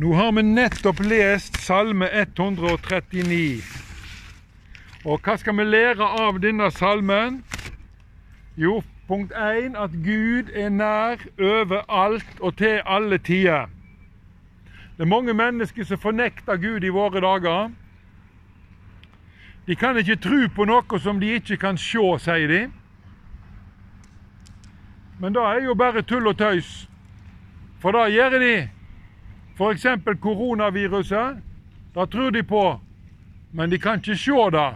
Nå har vi nettopp lest Salme 139. Og hva skal vi lære av denne salmen? Jo, punkt 1 at Gud er nær overalt og til alle tider. Det er mange mennesker som fornekter Gud i våre dager. De kan ikke tro på noe som de ikke kan se, sier de. Men det er jo bare tull og tøys. For det gjør de. F.eks. koronaviruset. Det tror de på, men de kan ikke se det.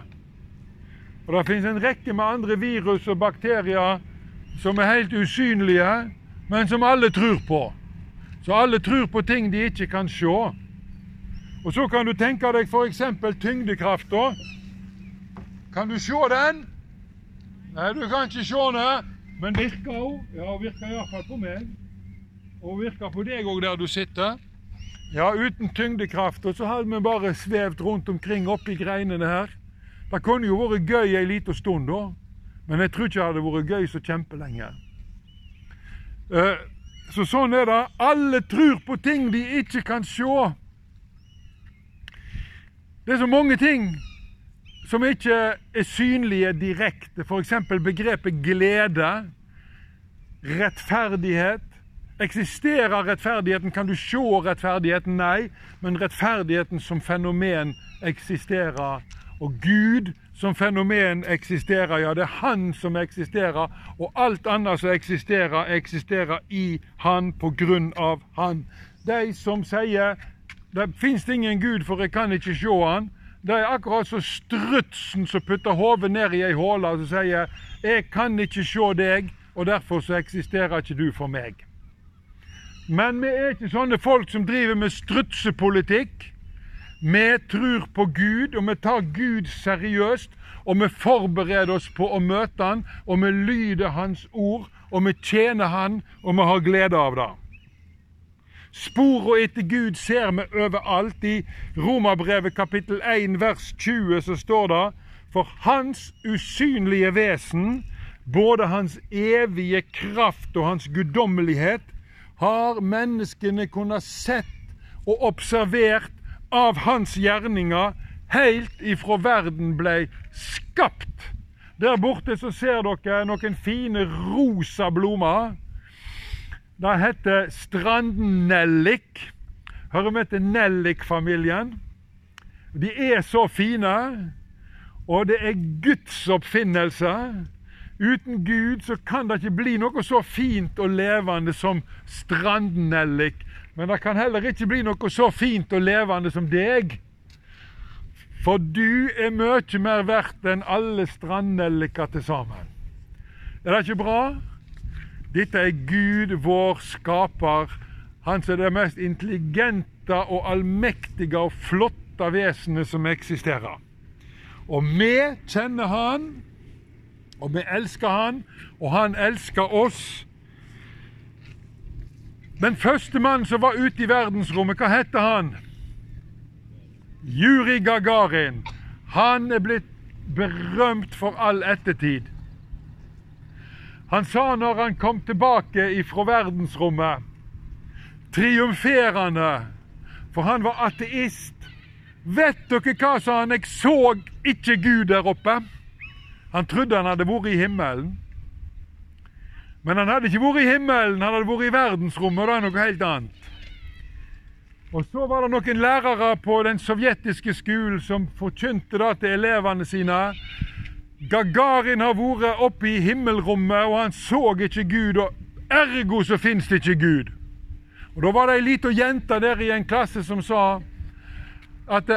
Og Det finnes en rekke med andre virus og bakterier som er helt usynlige, men som alle tror på. Så alle tror på ting de ikke kan se. Og Så kan du tenke deg f.eks. tyngdekrafta. Kan du se den? Nei, du kan ikke se den, men virker hun? Ja, hun virker iallfall på meg. Og hun virker på deg òg der du sitter. Ja, uten tyngdekraft, og så hadde vi bare svevd rundt omkring oppi greinene her. Det kunne jo vært gøy ei lita stund, da. Men jeg tror ikke det hadde vært gøy så kjempelenge. Eh, så sånn er det. Alle tror på ting de ikke kan se. Det er så mange ting som ikke er synlige direkte. F.eks. begrepet glede, rettferdighet, Eksisterer rettferdigheten? Kan du se rettferdigheten? Nei. Men rettferdigheten som fenomen eksisterer. Og Gud som fenomen eksisterer. Ja, det er Han som eksisterer. Og alt annet som eksisterer, eksisterer i Han på grunn av Han. De som sier det fins ingen Gud, for jeg kan ikke se Han. Det er akkurat som strutsen som putter hodet ned i ei håle og sier 'Jeg kan ikke se deg, og derfor så eksisterer ikke du for meg'. Men vi er ikke sånne folk som driver med strutsepolitikk. Vi tror på Gud, og vi tar Gud seriøst. Og vi forbereder oss på å møte Han, og vi lyder Hans ord, og vi tjener Han, og vi har glede av det. Sporene etter Gud ser vi overalt. I Romerbrevet kapittel 1 vers 20 så står det For Hans usynlige vesen, både Hans evige kraft og Hans guddommelighet, har menneskene kunnet sett og observert av hans gjerninger helt ifra verden ble skapt. Der borte så ser dere noen fine rosa blomster. Det heter strandnellik. Hører med til nellikfamilien. De er så fine, og det er Guds oppfinnelse. Uten Gud så kan det ikke bli noe så fint og levende som strandnellik. Men det kan heller ikke bli noe så fint og levende som deg. For du er mye mer verdt enn alle strandnelliker til sammen. Er det ikke bra? Dette er Gud, vår skaper. Han som er det mest intelligente og allmektige og flotte vesenet som eksisterer. Og vi kjenner Han og vi elsker han, og han elsker oss. Den første mannen som var ute i verdensrommet, hva heter han? Juri Gagarin. Han er blitt berømt for all ettertid. Han sa når han kom tilbake fra verdensrommet, triumferende, for han var ateist Vet dere hva, sa han, jeg så ikke Gud der oppe. Han trodde han hadde vært i himmelen. Men han hadde ikke vært i himmelen, han hadde vært i verdensrommet, og det er noe helt annet. Og Så var det noen lærere på den sovjetiske skolen som forkynte det til elevene sine. Gagarin har vært oppe i himmelrommet, og han så ikke Gud. og Ergo så fins det ikke Gud. Og Da var det ei lita jente der i en klasse som sa at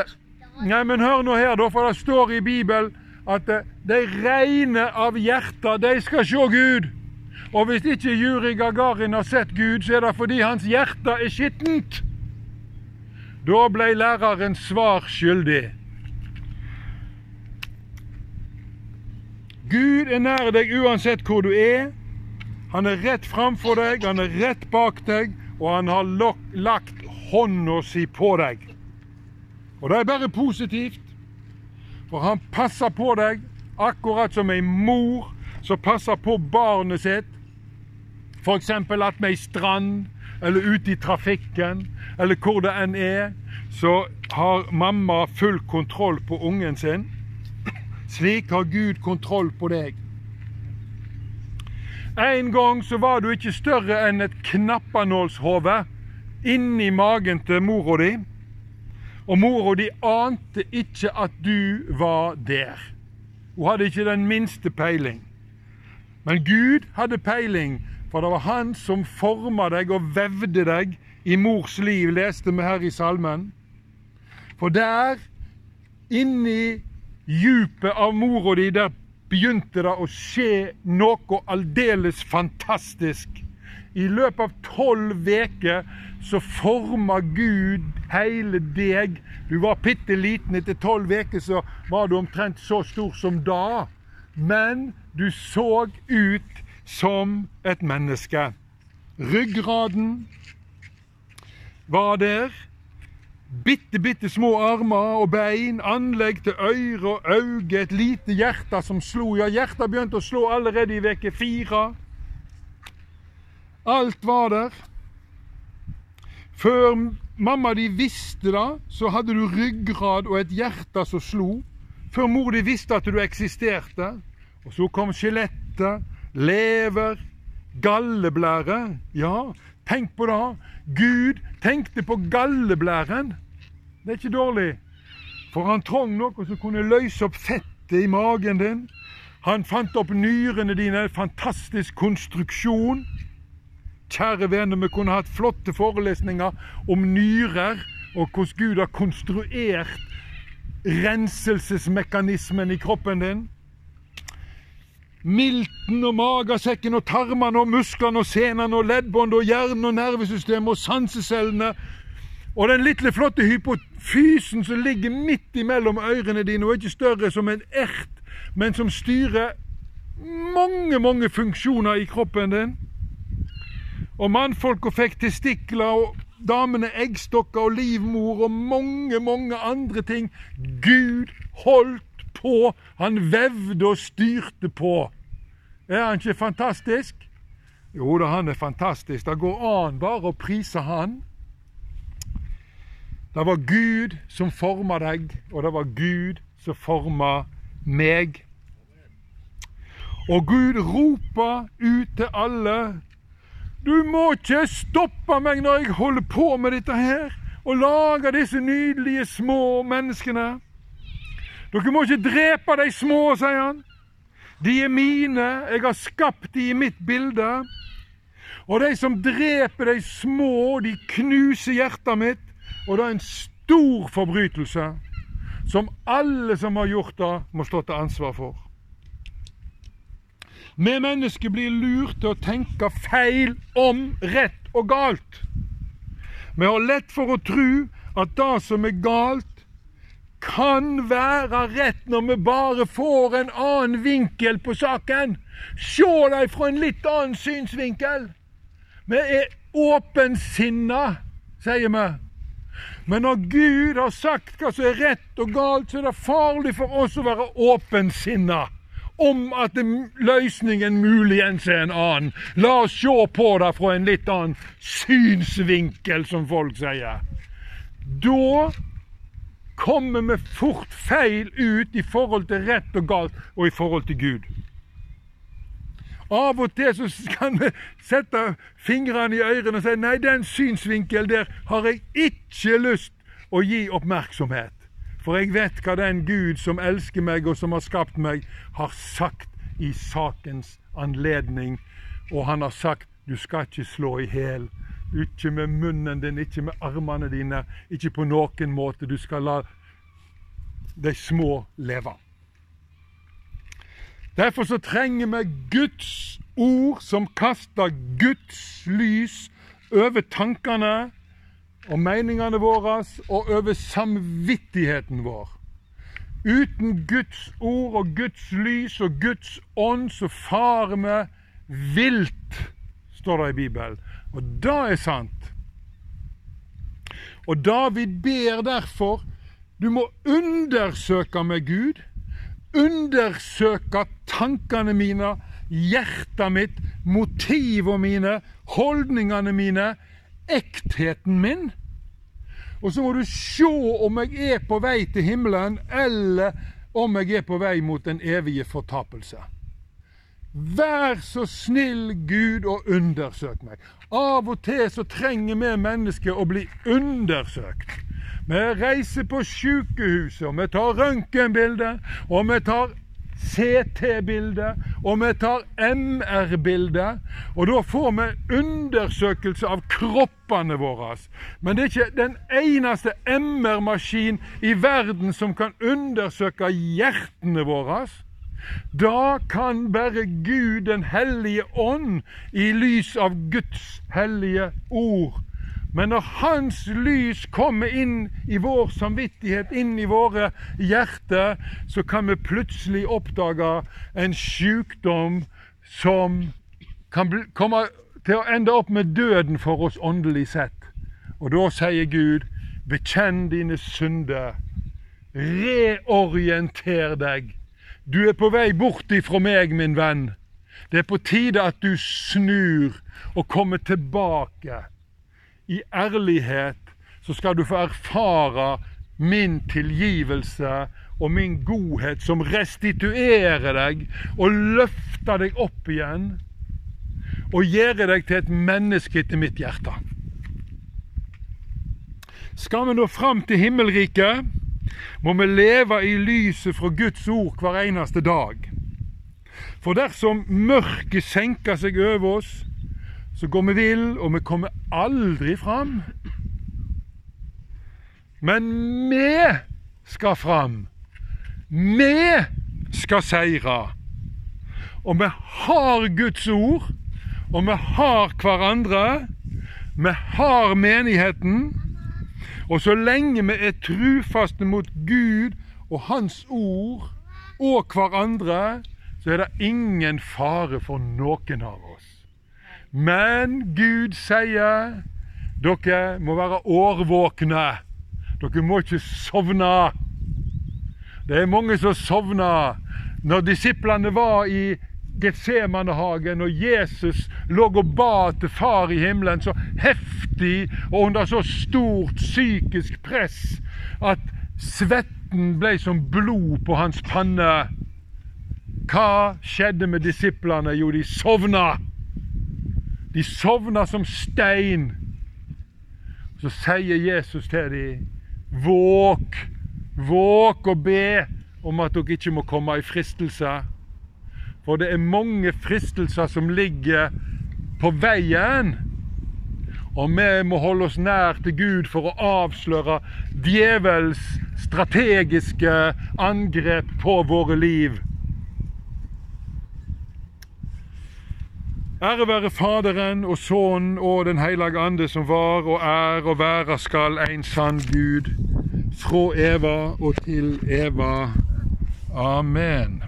Nei, men hør nå her, da, for det står i Bibelen at eh, de reine av hjertet, de skal se Gud. Og hvis ikke Juri Gagarin har sett Gud, så er det fordi hans hjerte er skittent. Da ble læreren svar skyldig. Gud er nær deg uansett hvor du er. Han er rett framfor deg, han er rett bak deg, og han har lagt hånda si på deg. Og det er bare positivt. For han passer på deg, akkurat som ei mor som passer på barnet sitt. F.eks. at med ei strand eller ute i trafikken, eller hvor det enn er, så har mamma full kontroll på ungen sin. Slik har Gud kontroll på deg. En gang så var du ikke større enn et knappenålshode inni magen til mora di. Og mora di ante ikke at du var der. Hun hadde ikke den minste peiling. Men Gud hadde peiling, for det var Han som forma deg og vevde deg i mors liv, leste vi her i salmen. For der, inni djupet av mora di, der begynte det å skje noe aldeles fantastisk. I løpet av tolv uker så forma Gud hele deg. Du var bitte liten. Etter tolv uker så var du omtrent så stor som da. Men du så ut som et menneske. Ryggraden var der. Bitte, bitte små armer og bein, anlegg til øyre og øyne, et lite hjerte som slo. Ja, hjertet begynte å slå allerede i veke fire. Alt var der. Før mamma di visste det, så hadde du ryggrad og et hjerte som slo. Før mor di visste at du eksisterte. Og så kom skjelettet, lever, galleblære. Ja, tenk på det. Gud tenkte på galleblæren. Det er ikke dårlig. For han trong noe som kunne løse opp fettet i magen din. Han fant opp nyrene dine, fantastisk konstruksjon. Kjære venner, vi kunne hatt flotte forelesninger om nyrer og hvordan Gud har konstruert renselsesmekanismen i kroppen din. Milten og magesekken og tarmene og musklene og senene og leddbånd og hjernen og nervesystemet og sansecellene og den lille flotte hypofysen som ligger midt imellom ørene dine og er ikke større som en ert, men som styrer mange, mange funksjoner i kroppen din. Og mannfolka fikk testikler, og damene eggstokker og livmor og mange, mange andre ting. Gud holdt på. Han vevde og styrte på. Er han ikke fantastisk? Jo da, han er fantastisk. Det går an bare å prise han. Det var Gud som forma deg, og det var Gud som forma meg. Og Gud roper ut til alle du må ikke stoppe meg når jeg holder på med dette her, og lager disse nydelige små menneskene. Dere må ikke drepe de små, sier han. De er mine, jeg har skapt de i mitt bilde. Og de som dreper de små, de knuser hjertet mitt. Og det er en stor forbrytelse som alle som har gjort det, må stå til ansvar for. Vi mennesker blir lurt til å tenke feil om rett og galt. Vi har lett for å tro at det som er galt, kan være rett når vi bare får en annen vinkel på saken. Se dem fra en litt annen synsvinkel. Vi er åpensinna, sier vi. Men når Gud har sagt hva som er rett og galt, så er det farlig for oss å være åpensinna om at løsningen muligens er en annen. La oss se på det fra en litt annen synsvinkel, som folk sier. Da kommer vi fort feil ut i forhold til rett og galt og i forhold til Gud. Av og til så kan vi sette fingrene i ørene og si nei, den synsvinkel der har jeg ikke lyst å gi oppmerksomhet. For jeg vet hva den Gud som elsker meg og som har skapt meg, har sagt i sakens anledning. Og han har sagt du skal ikke slå i hjel. Ikke med munnen din, ikke med armene dine, ikke på noen måte. Du skal la de små leve. Derfor så trenger vi Guds ord som kaster Guds lys over tankene og meningene våre og over samvittigheten vår. Uten Guds ord og Guds lys og Guds ånd så farer vi vilt, står det i Bibelen. Og det er sant. Og David ber derfor du må undersøke med Gud. Undersøke tankene mine, hjertet mitt, motivene mine, holdningene mine ektheten min. Og så må du se om jeg er på vei til himmelen, eller om jeg er på vei mot den evige fortapelse. Vær så snill, Gud, og undersøk meg. Av og til så trenger vi mennesker å bli undersøkt. Vi reiser på sykehuset, og vi tar røntgenbilde, og vi tar CT-bilde, og vi tar MR-bilde. Og da får vi undersøkelse av kroppene våre. Men det er ikke den eneste MR-maskin i verden som kan undersøke hjertene våre. Da kan bare Gud, den hellige ånd, i lys av Guds hellige ord, men når Hans lys kommer inn i vår samvittighet, inn i våre hjerter, så kan vi plutselig oppdage en sykdom som kan komme til å ende opp med døden for oss åndelig sett. Og da sier Gud, bekjenn dine synder. Reorienter deg. Du er på vei bort ifra meg, min venn. Det er på tide at du snur og kommer tilbake i ærlighet, så skal du få erfare min tilgivelse og min godhet som restituerer deg og løfter deg opp igjen og gjør deg til et menneske etter mitt hjerte. Skal vi nå fram til himmelriket, må vi leve i lyset fra Guds ord hver eneste dag. For dersom mørket senker seg over oss, så går vi vill, og vi kommer aldri fram. Men vi skal fram. Vi skal seire. Og vi har Guds ord, og vi har hverandre. Vi har menigheten. Og så lenge vi er trufaste mot Gud og Hans ord og hverandre, så er det ingen fare for noen av oss. Men Gud sier dere må være årvåkne. Dere må ikke sovne. Det er mange som sovna. Når disiplene var i Getsemanehagen og Jesus lå og ba til Far i himmelen så heftig og under så stort psykisk press at svetten ble som blod på hans panne. Hva skjedde med disiplene? Jo, de sovna. De sovna som stein. Så sier Jesus til dem, våk, våk og be om at dere ikke må komme i fristelse. For det er mange fristelser som ligger på veien. Og vi må holde oss nær til Gud for å avsløre djevels strategiske angrep på våre liv. Ære være Faderen og Sønnen og Den hellige ande, som var og er og være skal en sann Gud, fra Eva og til Eva. Amen.